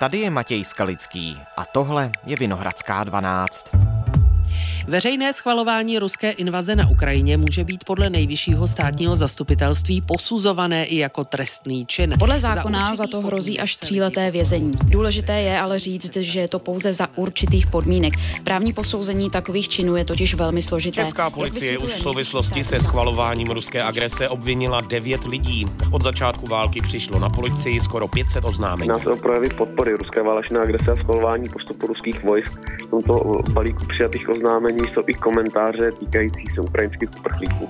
Tady je Matěj Skalický a tohle je Vinohradská 12. Veřejné schvalování ruské invaze na Ukrajině může být podle nejvyššího státního zastupitelství posuzované i jako trestný čin. Podle zákona za, za to hrozí až tříleté vězení. Důležité je ale říct, že je to pouze za určitých podmínek. Právní posouzení takových činů je totiž velmi složité. Česká policie už v souvislosti se schvalováním ruské agrese obvinila devět lidí. Od začátku války přišlo na policii skoro 500 oznámení. Nás o projevy podpory ruské válečné agrese a schvalování postupu ruských vojsk v tomto balíku přijatých oznámení jsou i komentáře týkající se ukrajinských uprchlíků.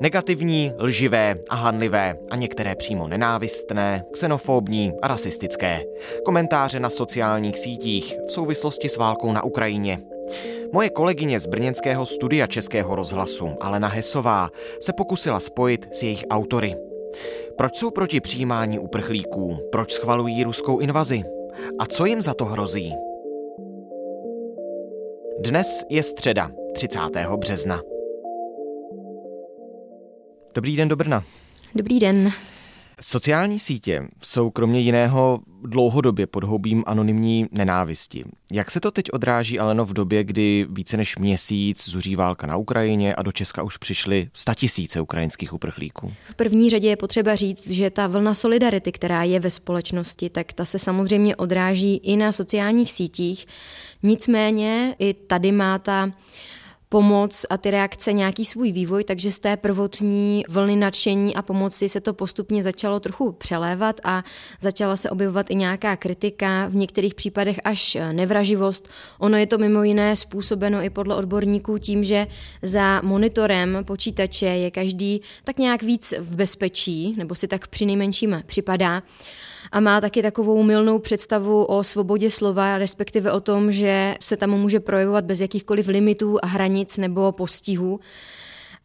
Negativní, lživé a hanlivé a některé přímo nenávistné, xenofobní a rasistické. Komentáře na sociálních sítích v souvislosti s válkou na Ukrajině. Moje kolegyně z brněnského studia Českého rozhlasu, Alena Hesová, se pokusila spojit s jejich autory. Proč jsou proti přijímání uprchlíků? Proč schvalují ruskou invazi? A co jim za to hrozí? Dnes je středa, 30. března. Dobrý den do Brna. Dobrý den. Sociální sítě jsou kromě jiného dlouhodobě podhoubím anonymní nenávisti. Jak se to teď odráží Aleno v době, kdy více než měsíc zuří válka na Ukrajině a do Česka už přišly statisíce ukrajinských uprchlíků? V první řadě je potřeba říct, že ta vlna solidarity, která je ve společnosti, tak ta se samozřejmě odráží i na sociálních sítích. Nicméně i tady má ta pomoc a ty reakce nějaký svůj vývoj, takže z té prvotní vlny nadšení a pomoci se to postupně začalo trochu přelévat a začala se objevovat i nějaká kritika, v některých případech až nevraživost. Ono je to mimo jiné způsobeno i podle odborníků tím, že za monitorem počítače je každý tak nějak víc v bezpečí, nebo si tak při nejmenším připadá a má taky takovou milnou představu o svobodě slova, respektive o tom, že se tam může projevovat bez jakýchkoliv limitů a hranic nebo postihů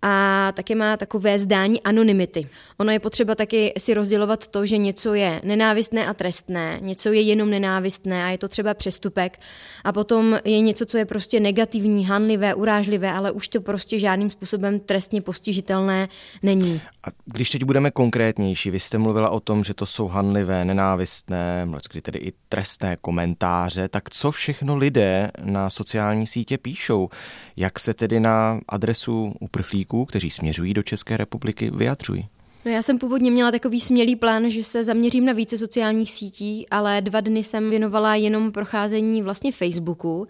a také má takové zdání anonymity. Ono je potřeba taky si rozdělovat to, že něco je nenávistné a trestné, něco je jenom nenávistné a je to třeba přestupek a potom je něco, co je prostě negativní, hanlivé, urážlivé, ale už to prostě žádným způsobem trestně postižitelné není. A když teď budeme konkrétnější, vy jste mluvila o tom, že to jsou hanlivé, nenávistné, kdy tedy i trestné komentáře, tak co všechno lidé na sociální sítě píšou? Jak se tedy na adresu uprchlíků uprchlíků, kteří směřují do České republiky, vyjadřují? No já jsem původně měla takový smělý plán, že se zaměřím na více sociálních sítí, ale dva dny jsem věnovala jenom procházení vlastně Facebooku.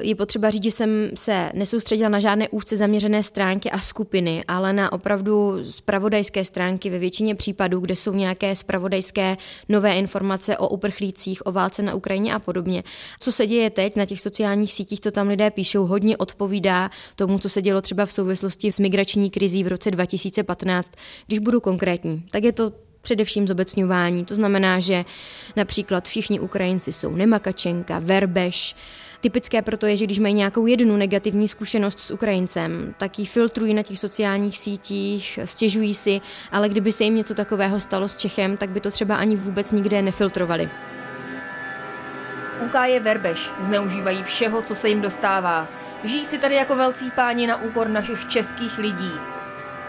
Je potřeba říct, že jsem se nesoustředila na žádné úzce zaměřené stránky a skupiny, ale na opravdu spravodajské stránky ve většině případů, kde jsou nějaké spravodajské nové informace o uprchlících, o válce na Ukrajině a podobně. Co se děje teď na těch sociálních sítích, co tam lidé píšou, hodně odpovídá tomu, co se dělo třeba v souvislosti s migrační krizí v roce 2015. Když budu konkrétní, tak je to především zobecňování. To znamená, že například všichni Ukrajinci jsou nemakačenka, verbeš, Typické proto je, že když mají nějakou jednu negativní zkušenost s Ukrajincem, tak ji filtrují na těch sociálních sítích, stěžují si, ale kdyby se jim něco takového stalo s Čechem, tak by to třeba ani vůbec nikde nefiltrovali. UK je verbeš, zneužívají všeho, co se jim dostává. Žijí si tady jako velcí páni na úkor našich českých lidí.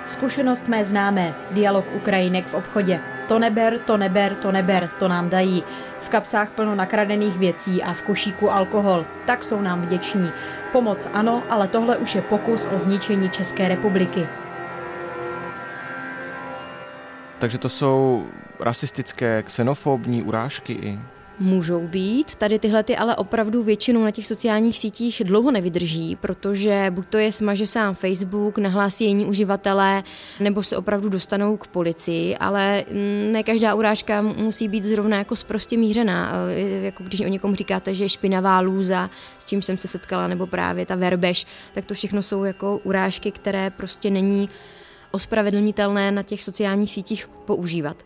Zkušenost mé známé, dialog Ukrajinek v obchodě. To neber, to neber, to neber, to nám dají. V kapsách plno nakradených věcí a v košíku alkohol. Tak jsou nám vděční. Pomoc ano, ale tohle už je pokus o zničení České republiky. Takže to jsou rasistické, xenofobní urážky i? Můžou být, tady tyhle ty ale opravdu většinou na těch sociálních sítích dlouho nevydrží, protože buď to je smaže sám Facebook, nahlásí jiní uživatelé, nebo se opravdu dostanou k policii, ale ne každá urážka musí být zrovna jako zprostě mířená. Jako když o někom říkáte, že je špinavá lůza, s čím jsem se setkala, nebo právě ta verbeš, tak to všechno jsou jako urážky, které prostě není ospravedlnitelné na těch sociálních sítích používat.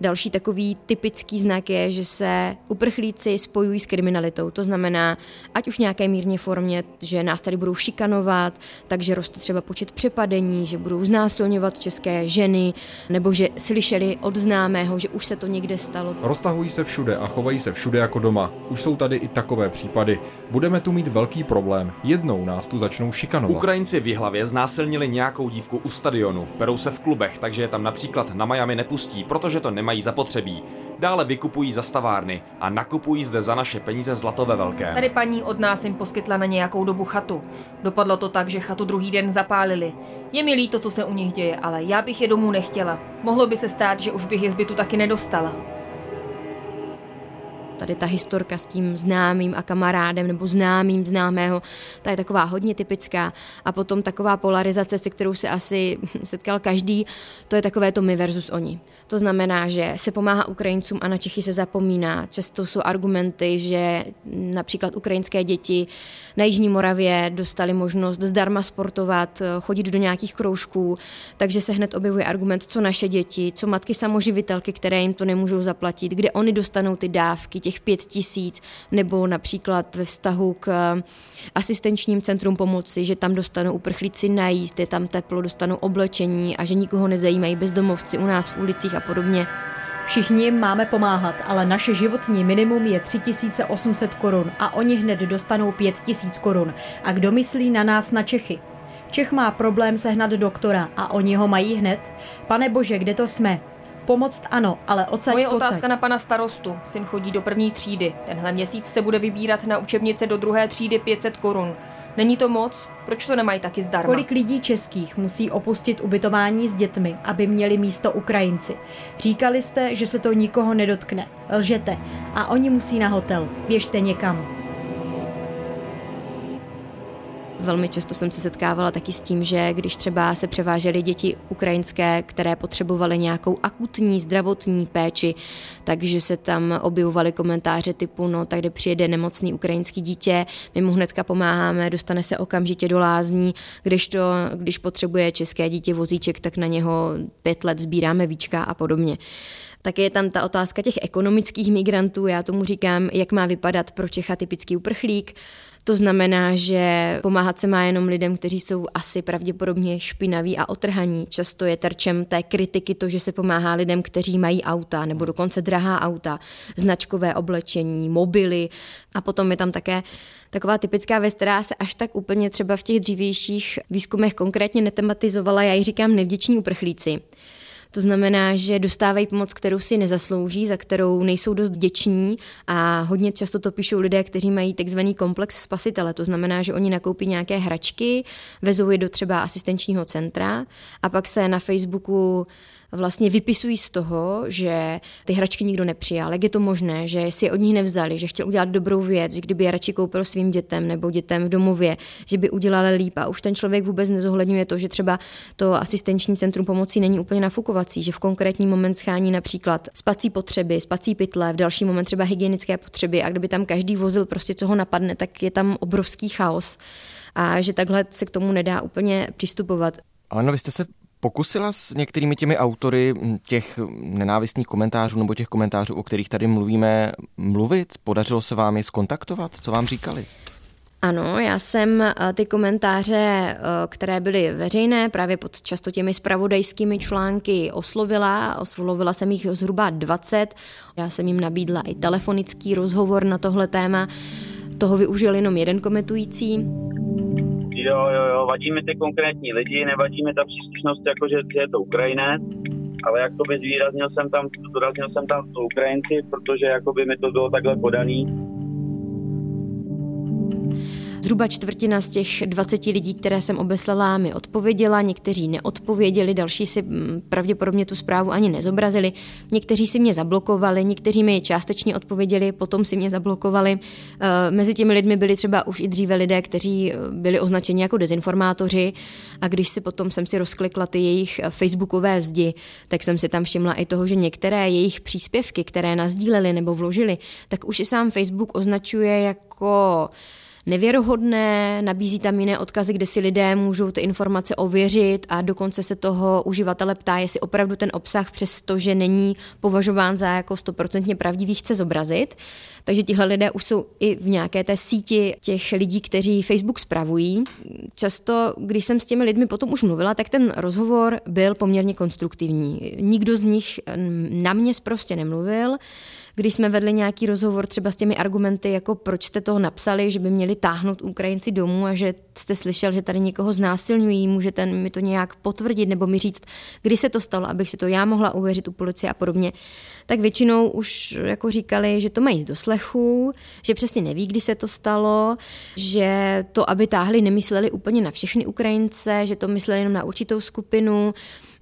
Další takový typický znak je, že se uprchlíci spojují s kriminalitou. To znamená, ať už nějaké mírně formě, že nás tady budou šikanovat, takže roste třeba počet přepadení, že budou znásilňovat české ženy, nebo že slyšeli od známého, že už se to někde stalo. Roztahují se všude a chovají se všude jako doma. Už jsou tady i takové případy. Budeme tu mít velký problém. Jednou nás tu začnou šikanovat. Ukrajinci v Jihlavě znásilnili nějakou dívku u stadionu. Perou se v klubech, takže je tam například na Miami nepustí, protože to nemají zapotřebí. Dále vykupují zastavárny a nakupují zde za naše peníze zlato ve velkém. Tady paní od nás jim poskytla na nějakou dobu chatu. Dopadlo to tak, že chatu druhý den zapálili. Je mi líto, co se u nich děje, ale já bych je domů nechtěla. Mohlo by se stát, že už bych je zbytu taky nedostala. Tady ta historka s tím známým a kamarádem nebo známým známého, ta je taková hodně typická. A potom taková polarizace, se kterou se asi setkal každý, to je takové to my versus oni. To znamená, že se pomáhá Ukrajincům a na Čechy se zapomíná. Často jsou argumenty, že například ukrajinské děti na Jižní Moravě dostali možnost zdarma sportovat, chodit do nějakých kroužků, takže se hned objevuje argument, co naše děti, co matky samoživitelky, které jim to nemůžou zaplatit, kde oni dostanou ty dávky, těch pět tisíc, nebo například ve vztahu k eh, asistenčním centrum pomoci, že tam dostanou uprchlíci najíst, je tam teplo, dostanou oblečení a že nikoho nezajímají bezdomovci u nás v ulicích a podobně. Všichni máme pomáhat, ale naše životní minimum je 3800 korun a oni hned dostanou 5000 korun. A kdo myslí na nás na Čechy? Čech má problém sehnat doktora a oni ho mají hned? Pane bože, kde to jsme? Pomoct ano, ale odsaď Moje pocať. otázka na pana starostu. Syn chodí do první třídy. Tenhle měsíc se bude vybírat na učebnice do druhé třídy 500 korun. Není to moc? Proč to nemají taky zdarma? Kolik lidí českých musí opustit ubytování s dětmi, aby měli místo Ukrajinci? Říkali jste, že se to nikoho nedotkne. Lžete. A oni musí na hotel. Běžte někam. Velmi často jsem se setkávala taky s tím, že když třeba se převážely děti ukrajinské, které potřebovaly nějakou akutní zdravotní péči, takže se tam objevovaly komentáře typu, no tak kde přijede nemocný ukrajinský dítě, my mu hnedka pomáháme, dostane se okamžitě do lázní, když to, když potřebuje české dítě vozíček, tak na něho pět let sbíráme víčka a podobně. Také je tam ta otázka těch ekonomických migrantů, já tomu říkám, jak má vypadat pro Čecha typický uprchlík. To znamená, že pomáhat se má jenom lidem, kteří jsou asi pravděpodobně špinaví a otrhaní. Často je terčem té kritiky to, že se pomáhá lidem, kteří mají auta nebo dokonce drahá auta, značkové oblečení, mobily a potom je tam také taková typická věc, která se až tak úplně třeba v těch dřívějších výzkumech konkrétně netematizovala, já ji říkám nevděční uprchlíci. To znamená, že dostávají pomoc, kterou si nezaslouží, za kterou nejsou dost vděční a hodně často to píšou lidé, kteří mají takzvaný komplex spasitele. To znamená, že oni nakoupí nějaké hračky, vezou je do třeba asistenčního centra a pak se na Facebooku vlastně vypisují z toho, že ty hračky nikdo nepřijal, jak je to možné, že si je od nich nevzali, že chtěl udělat dobrou věc, že kdyby je radši koupil svým dětem nebo dětem v domově, že by udělali líp. A už ten člověk vůbec nezohledňuje to, že třeba to asistenční centrum pomocí není úplně nafukovací, že v konkrétní moment schání například spací potřeby, spací pytle, v další moment třeba hygienické potřeby a kdyby tam každý vozil prostě co ho napadne, tak je tam obrovský chaos. A že takhle se k tomu nedá úplně přistupovat. Ale no, vy jste se pokusila s některými těmi autory těch nenávistných komentářů nebo těch komentářů, o kterých tady mluvíme, mluvit? Podařilo se vám je skontaktovat? Co vám říkali? Ano, já jsem eh, ty komentáře, eh, které byly veřejné, právě pod často těmi spravodajskými články oslovila. Oslovila jsem jich zhruba 20. Já jsem jim nabídla i telefonický rozhovor na tohle téma. Toho využil jenom jeden komentující. Jo, jo, jo, vadí mi ty konkrétní lidi, nevadí mi ta příslušnost, jako že, je to Ukrajinec, ale jakoby zvýraznil jsem tam, zdůraznil jsem tam to Ukrajinci, protože jakoby mi to bylo takhle podaný Zhruba čtvrtina z těch 20 lidí, které jsem obeslala, mi odpověděla, někteří neodpověděli, další si mm, pravděpodobně tu zprávu ani nezobrazili, někteří si mě zablokovali, někteří mi částečně odpověděli, potom si mě zablokovali. Eh, mezi těmi lidmi byli třeba už i dříve lidé, kteří eh, byli označeni jako dezinformátoři a když si potom jsem si rozklikla ty jejich eh, facebookové zdi, tak jsem si tam všimla i toho, že některé jejich příspěvky, které nazdíleli nebo vložili, tak už i sám Facebook označuje jako nevěrohodné, nabízí tam jiné odkazy, kde si lidé můžou ty informace ověřit a dokonce se toho uživatele ptá, jestli opravdu ten obsah, přestože není považován za jako stoprocentně pravdivý, chce zobrazit. Takže tihle lidé už jsou i v nějaké té síti těch lidí, kteří Facebook spravují. Často, když jsem s těmi lidmi potom už mluvila, tak ten rozhovor byl poměrně konstruktivní. Nikdo z nich na mě prostě nemluvil když jsme vedli nějaký rozhovor třeba s těmi argumenty, jako proč jste toho napsali, že by měli táhnout Ukrajinci domů a že jste slyšel, že tady někoho znásilňují, můžete mi to nějak potvrdit nebo mi říct, kdy se to stalo, abych si to já mohla uvěřit u policie a podobně, tak většinou už jako říkali, že to mají do slechu, že přesně neví, kdy se to stalo, že to, aby táhli, nemysleli úplně na všechny Ukrajince, že to mysleli jenom na určitou skupinu,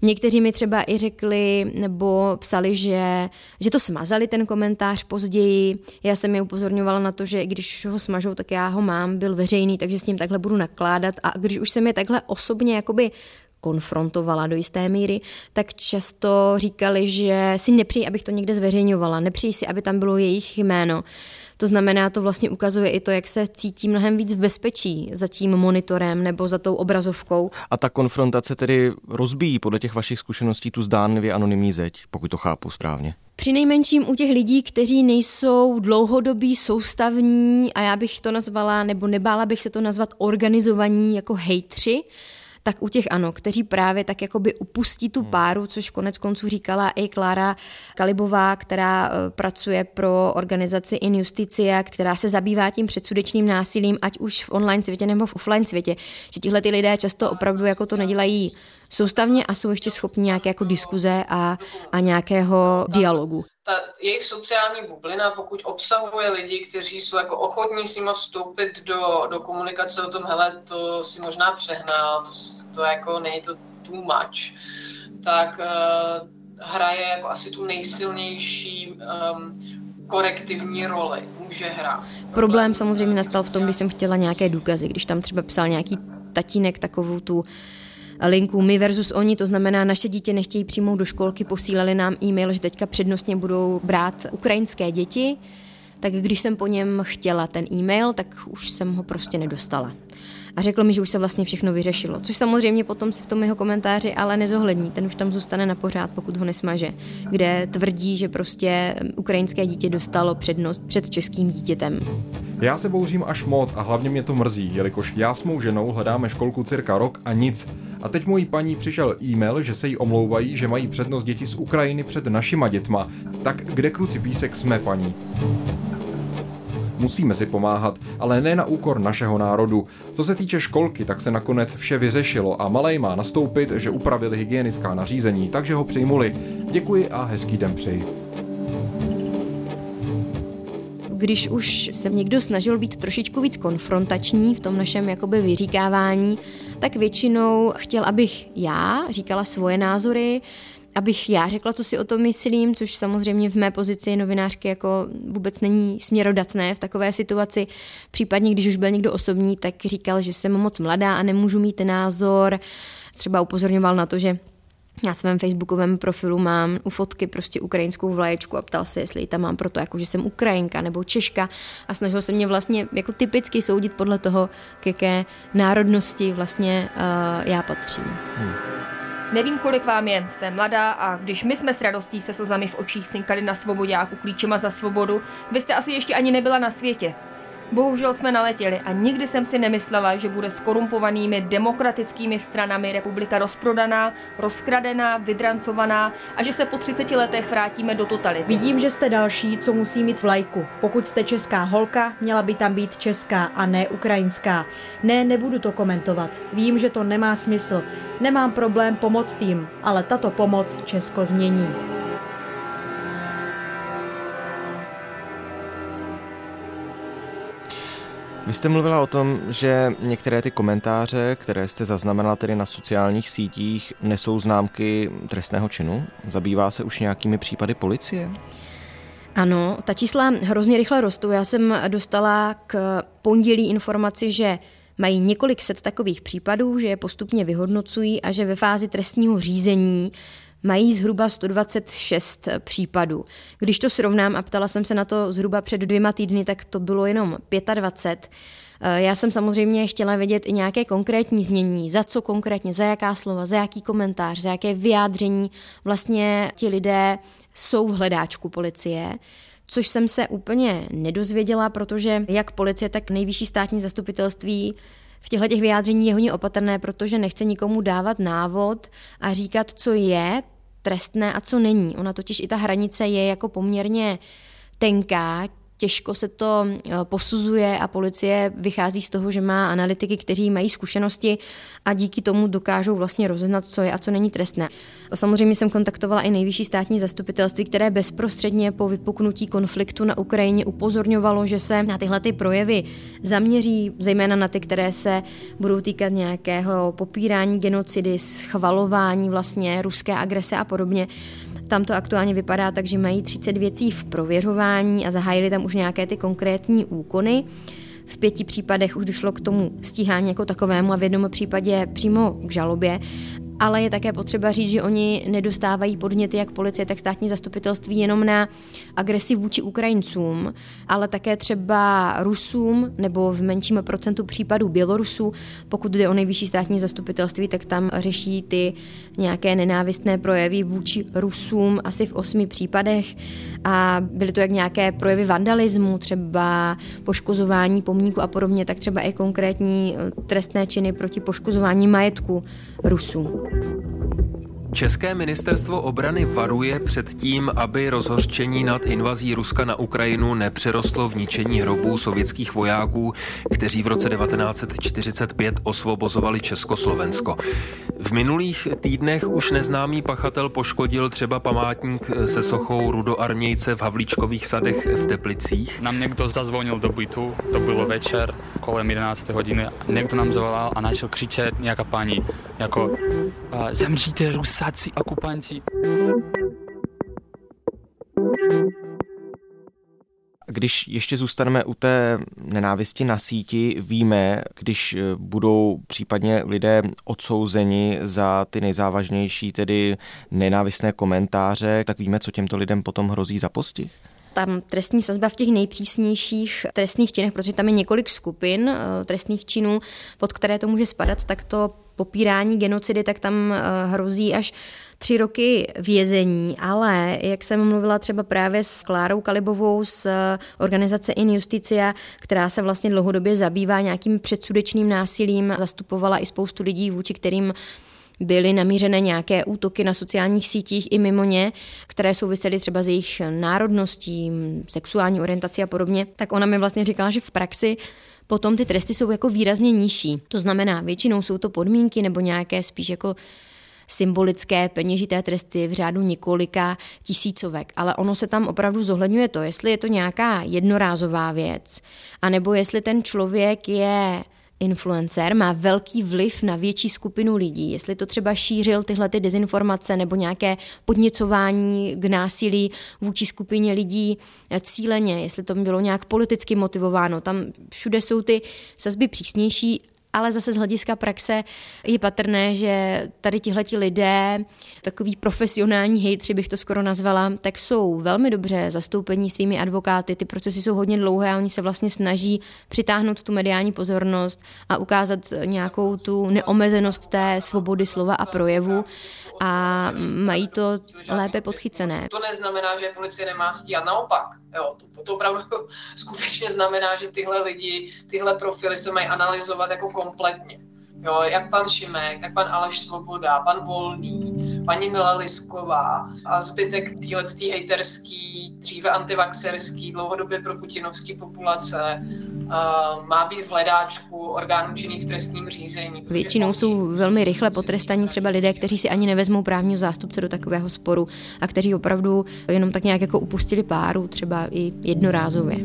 Někteří mi třeba i řekli nebo psali, že, že to smazali ten komentář později. Já jsem je upozorňovala na to, že když ho smažou, tak já ho mám, byl veřejný, takže s ním takhle budu nakládat. A když už jsem je takhle osobně jakoby konfrontovala do jisté míry, tak často říkali, že si nepřijí, abych to někde zveřejňovala, nepřijí si, aby tam bylo jejich jméno. To znamená, to vlastně ukazuje i to, jak se cítí mnohem víc v bezpečí za tím monitorem nebo za tou obrazovkou. A ta konfrontace tedy rozbíjí podle těch vašich zkušeností tu zdánlivě anonymní zeď, pokud to chápu správně. Při nejmenším u těch lidí, kteří nejsou dlouhodobí, soustavní a já bych to nazvala, nebo nebála bych se to nazvat organizovaní jako hejtři, tak u těch ano, kteří právě tak jakoby upustí tu hmm. páru, což konec konců říkala i Klára Kalibová, která eh, pracuje pro organizaci Injusticia, která se zabývá tím předsudečným násilím, ať už v online světě nebo v offline světě, že tihle ty lidé často opravdu jako to nedělají soustavně a jsou ještě schopni nějaké jako diskuze a, a nějakého dialogu ta jejich sociální bublina, pokud obsahuje lidi, kteří jsou jako ochotní s nimi vstoupit do, do komunikace o tom, hele, to si možná přehnal, to, to jako není to too much, tak uh, hraje jako asi tu nejsilnější um, korektivní roli, může hrát. Problém samozřejmě nastal v tom, když jsem chtěla nějaké důkazy, když tam třeba psal nějaký tatínek takovou tu linku my versus oni, to znamená, naše dítě nechtějí přijmout do školky, posílali nám e-mail, že teďka přednostně budou brát ukrajinské děti, tak když jsem po něm chtěla ten e-mail, tak už jsem ho prostě nedostala a řekl mi, že už se vlastně všechno vyřešilo. Což samozřejmě potom se v tom jeho komentáři ale nezohlední. Ten už tam zůstane na pořád, pokud ho nesmaže, kde tvrdí, že prostě ukrajinské dítě dostalo přednost před českým dítětem. Já se bouřím až moc a hlavně mě to mrzí, jelikož já s mou ženou hledáme školku cirka rok a nic. A teď mojí paní přišel e-mail, že se jí omlouvají, že mají přednost děti z Ukrajiny před našima dětma. Tak kde kruci písek jsme, paní? Musíme si pomáhat, ale ne na úkor našeho národu. Co se týče školky, tak se nakonec vše vyřešilo a malej má nastoupit, že upravili hygienická nařízení, takže ho přijmuli. Děkuji a hezký den přeji. Když už se někdo snažil být trošičku víc konfrontační v tom našem jakoby vyříkávání, tak většinou chtěl, abych já říkala svoje názory, abych já řekla, co si o tom myslím, což samozřejmě v mé pozici novinářky jako vůbec není směrodatné v takové situaci. Případně, když už byl někdo osobní, tak říkal, že jsem moc mladá a nemůžu mít názor. Třeba upozorňoval na to, že na svém facebookovém profilu mám u fotky prostě ukrajinskou vlaječku a ptal se, jestli ji tam mám proto, jako že jsem Ukrajinka nebo Češka a snažil se mě vlastně jako typicky soudit podle toho, k jaké národnosti vlastně uh, já patřím. Hmm. Nevím, kolik vám je, jste mladá a když my jsme s radostí se slzami v očích cinkali na svobodáku klíčema za svobodu, vy jste asi ještě ani nebyla na světě. Bohužel jsme naletěli a nikdy jsem si nemyslela, že bude s korumpovanými demokratickými stranami republika rozprodaná, rozkradená, vydrancovaná a že se po 30 letech vrátíme do totality. Vidím, že jste další, co musí mít vlajku. Pokud jste česká holka, měla by tam být česká a ne ukrajinská. Ne, nebudu to komentovat. Vím, že to nemá smysl. Nemám problém pomoct jim, ale tato pomoc Česko změní. Vy jste mluvila o tom, že některé ty komentáře, které jste zaznamenala tedy na sociálních sítích, nesou známky trestného činu. Zabývá se už nějakými případy policie? Ano, ta čísla hrozně rychle rostou. Já jsem dostala k pondělí informaci, že mají několik set takových případů, že je postupně vyhodnocují a že ve fázi trestního řízení mají zhruba 126 případů. Když to srovnám a ptala jsem se na to zhruba před dvěma týdny, tak to bylo jenom 25. Eh, já jsem samozřejmě chtěla vědět i nějaké konkrétní znění, za co konkrétně, za jaká slova, za jaký komentář, za jaké vyjádření vlastně ti lidé jsou v hledáčku policie což jsem se úplně nedozvěděla, protože jak policie, tak nejvyšší státní zastupitelství v těchto těch vyjádření je hodně opatrné, protože nechce nikomu dávat návod a říkat, co je trestné a co není. Ona totiž i ta hranice je jako poměrně tenká, těžko se to eh, posuzuje a policie vychází z toho, že má analytiky, kteří mají zkušenosti a díky tomu dokážou vlastně rozeznat, co je a co není trestné. A samozřejmě jsem kontaktovala i nejvyšší státní zastupitelství, které bezprostředně po vypuknutí konfliktu na Ukrajině upozorňovalo, že se na tyhle ty projevy zaměří, zejména na ty, které se budou týkat nějakého popírání genocidy, schvalování vlastně ruské agrese a podobně. Tam to aktuálně vypadá tak, že mají 30 věcí v prověřování a zahájili tam už nějaké ty konkrétní úkony. V pěti případech už došlo k tomu stíhání jako takovému a v jednom případě přímo k žalobě ale je také potřeba říct, že oni nedostávají podněty jak policie, tak státní zastupitelství jenom na agresi vůči Ukrajincům, ale také třeba Rusům nebo v menším procentu případů Bělorusů. Pokud jde o nejvyšší státní zastupitelství, tak tam řeší ty nějaké nenávistné projevy vůči Rusům asi v osmi případech a byly to jak nějaké projevy vandalismu, třeba poškozování pomníku a podobně, tak třeba i konkrétní trestné činy proti poškozování majetku Rusů. České ministerstvo obrany varuje před tím, aby rozhořčení nad invazí Ruska na Ukrajinu nepřerostlo v ničení hrobů sovětských vojáků, kteří v roce 1945 osvobozovali Československo. V minulých týdnech už neznámý pachatel poškodil třeba památník se sochou rudoarmějce v Havlíčkových sadech v Teplicích. Nám někdo zazvonil do bytu, to bylo večer kolem 11. hodiny. Někdo nám zavolal a začal křičet nějaká paní, jako zemříte rusáci, okupanti. Když ještě zůstaneme u té nenávisti na síti, víme, když budou případně lidé odsouzeni za ty nejzávažnější, tedy nenávistné komentáře, tak víme, co těmto lidem potom hrozí za postih? Tam trestní sazba v těch nejpřísnějších trestných činech, protože tam je několik skupin eh, trestných činů, pod které to může spadat, tak to popírání genocidy, tak tam eh, hrozí až tři roky vězení, ale jak jsem mluvila třeba právě s Klárou Kalibovou z eh, organizace In Justicia, která se vlastně dlouhodobě zabývá nějakým předsudečným násilím, zastupovala i spoustu lidí, vůči kterým byly namířené nějaké útoky na sociálních sítích i mimo ně, které souvisely třeba s jejich národností, sexuální orientací a podobně, tak ona mi vlastně říkala, že v praxi potom ty tresty jsou jako výrazně nižší. To znamená, většinou jsou to podmínky nebo nějaké spíš jako symbolické peněžité tresty v řádu několika tisícovek, ale ono se tam opravdu zohledňuje to, jestli je to nějaká jednorázová věc, anebo jestli ten člověk je influencer má velký vliv na větší skupinu lidí, jestli to třeba šířil tyhle ty dezinformace nebo nějaké podněcování k násilí vůči skupině lidí cíleně, jestli to bylo nějak politicky motivováno. Tam všude jsou ty sazby přísnější, ale zase z hlediska praxe je patrné, že tady tihleti lidé, takový profesionální hejtři bych to skoro nazvala, tak jsou velmi dobře zastoupení svými advokáty, ty procesy jsou hodně dlouhé a oni se vlastně snaží přitáhnout tu mediální pozornost a ukázat nějakou tu neomezenost té svobody slova a projevu a mají to lépe podchycené. To neznamená, že policie nemá stíhat, naopak. Jo, to, to opravdu skutečně znamená, že tyhle lidi, tyhle profily se mají analyzovat jako kompletně. Jo, jak pan Šimek, tak pan Aleš Svoboda, pan Volný, paní Mila Lisková a zbytek téhle hejterský, dříve antivaxerský, dlouhodobě pro putinovský populace, má být v hledáčku orgánů činných v trestním řízení. Většinou jsou velmi rychle potrestaní třeba lidé, kteří si ani nevezmou právního zástupce do takového sporu a kteří opravdu jenom tak nějak jako upustili páru, třeba i jednorázově.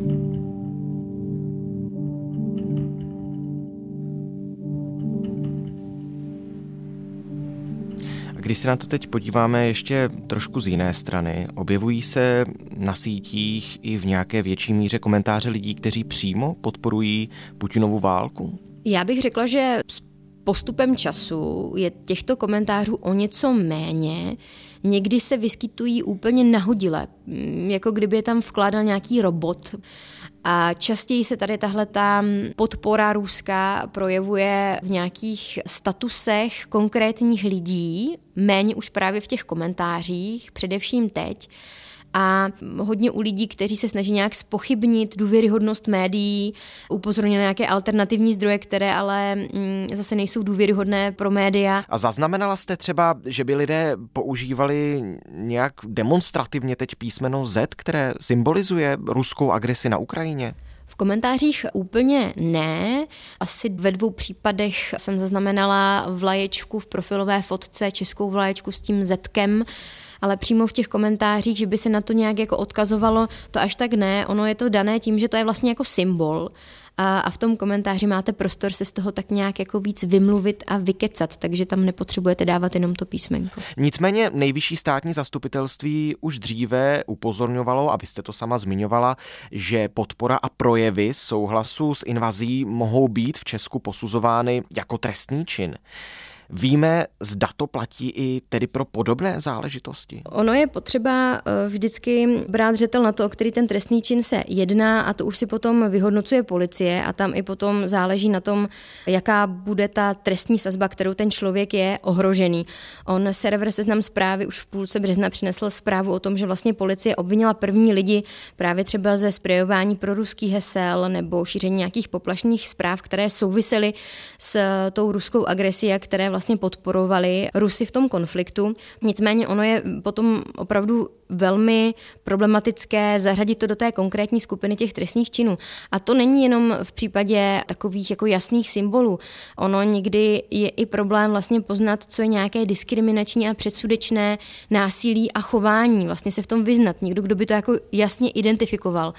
Když se na to teď podíváme ještě trošku z jiné strany, objevují se na sítích i v nějaké větší míře komentáře lidí, kteří přímo podporují Putinovu válku? Já bych řekla, že s postupem času je těchto komentářů o něco méně. Někdy se vyskytují úplně nahodile, jako kdyby je tam vkládal nějaký robot A častěji se tady tahle ta podpora Ruska projevuje v nějakých statusech konkrétních lidí, méně už právě v těch komentářích, především teď a hodně u lidí, kteří se snaží nějak spochybnit důvěryhodnost médií, upozorňují na nějaké alternativní zdroje, které ale mm, zase nejsou důvěryhodné pro média. A zaznamenala jste třeba, že by lidé používali nějak demonstrativně teď písmeno Z, které symbolizuje ruskou agresi na Ukrajině? V komentářích úplně ne. Asi ve dvou případech jsem zaznamenala vlaječku v profilové fotce, českou vlaječku s tím Zetkem, ale přímo v těch komentářích, že by se na to nějak jako odkazovalo, to až tak ne. Ono je to dané tím, že to je vlastně jako symbol a, a v tom komentáři máte prostor se z toho tak nějak jako víc vymluvit a vykecat, takže tam nepotřebujete dávat jenom to písmenko. Nicméně nejvyšší státní zastupitelství už dříve upozorňovalo, a vy jste to sama zmiňovala, že podpora a projevy souhlasu s invazí mohou být v Česku posuzovány jako trestný čin. Víme, zda to platí i tedy pro podobné záležitosti? Ono je potřeba eh, vždycky brát řetel na to, o který ten trestný čin se jedná a to už si potom vyhodnocuje policie a tam i potom záleží na tom, jaká bude ta trestní sazba, kterou ten člověk je ohrožený. On server Seznam zprávy už v půlce března přinesl zprávu o tom, že vlastně policie obvinila první lidi právě třeba ze sprejování pro ruský hesel nebo šíření nějakých poplašných zpráv, které souvisely s tou ruskou agresí a které vlastně vlastně podporovali Rusy v tom konfliktu. Nicméně ono je potom opravdu velmi problematické zařadit to do té konkrétní skupiny těch trestných činů. A to není jenom v případě takových jako jasných symbolů. Ono někdy je i problém vlastně poznat, co je nějaké diskriminační a předsudečné násilí a chování, vlastně se v tom vyznat. Někdo, kdo by to jako jasně identifikoval.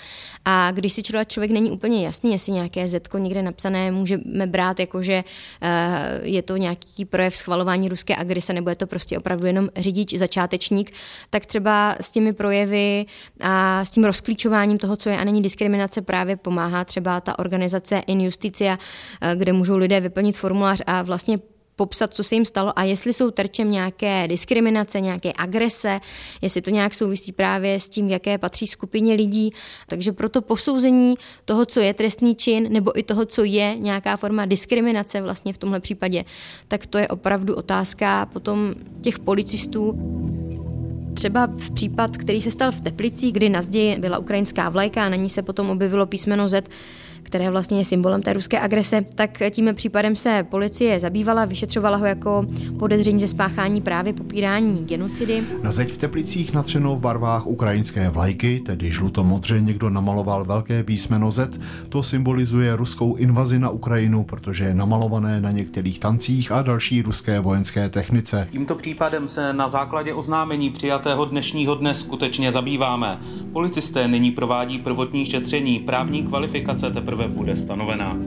A když si člověk, člověk není úplně jasný, jestli nějaké zetko někde napsané můžeme brát jako, že eh, je to nějaký projev schvalování ruské agrese, nebo je to prostě opravdu jenom řidič, začátečník, tak třeba s těmi projevy a s tím rozklíčováním toho, co je a není diskriminace, právě pomáhá třeba ta organizace Injusticia, eh, kde můžou lidé vyplnit formulář a vlastně popsat, co se jim stalo a jestli jsou terčem nějaké diskriminace, nějaké agrese, jestli to nějak souvisí právě s tím, jaké patří skupině lidí. Takže proto posouzení toho, co je trestný čin, nebo i toho, co je nějaká forma diskriminace vlastně v tomhle případě, tak to je opravdu otázka potom těch policistů. Třeba v případ, který se stal v Teplicích, kdy na zdi byla ukrajinská vlajka a na ní se potom objevilo písmeno Z, které vlastně je symbolem té ruské agrese, tak tím případem se policie zabývala, vyšetřovala ho jako podezření ze spáchání právě popírání genocidy. Na zeď v Teplicích natřenou v barvách ukrajinské vlajky, tedy žluto-modře, někdo namaloval velké písmeno Z. To symbolizuje ruskou invazi na Ukrajinu, protože je namalované na některých tancích a další ruské vojenské technice. Tímto případem se na základě oznámení přijatého dnešního dne skutečně zabýváme. Policisté nyní provádí prvotní šetření, právní kvalifikace teprve teprve bude stanovená.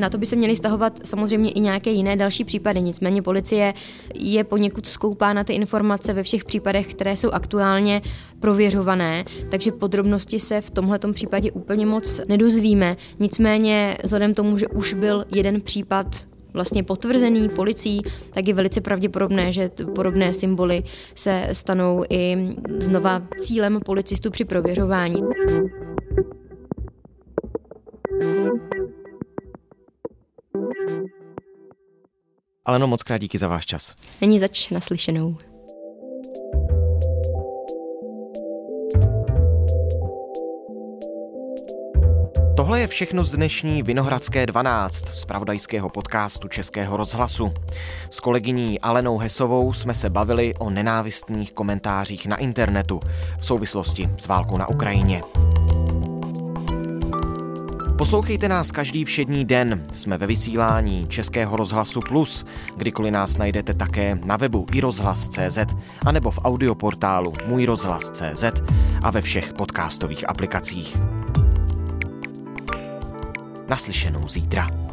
Na to by se měly stahovat samozřejmě i nějaké jiné další případy, nicméně policie je poněkud skoupá na ty informace ve všech případech, které jsou aktuálně prověřované, takže podrobnosti se v tomhle případě úplně moc nedozvíme. Nicméně vzhledem tomu, že už byl jeden případ vlastně potvrzený policií, tak je velice pravděpodobné, že podobné symboly se stanou i znova cílem policistů při prověřování. Ale no moc krát díky za váš čas. Není zač naslyšenou. Tohle je všechno z dnešní Vinohradské 12 z pravodajského podcastu Českého rozhlasu. S kolegyní Alenou Hesovou jsme se bavili o nenávistných komentářích na internetu v souvislosti s válkou na Ukrajině. Poslouchejte nás každý všední den. Jsme ve vysílání Českého rozhlasu Plus, kdykoliv nás najdete také na webu i rozhlas.cz a nebo v audioportálu Můj rozhlas.cz a ve všech podcastových aplikacích. Naslyšenou zítra.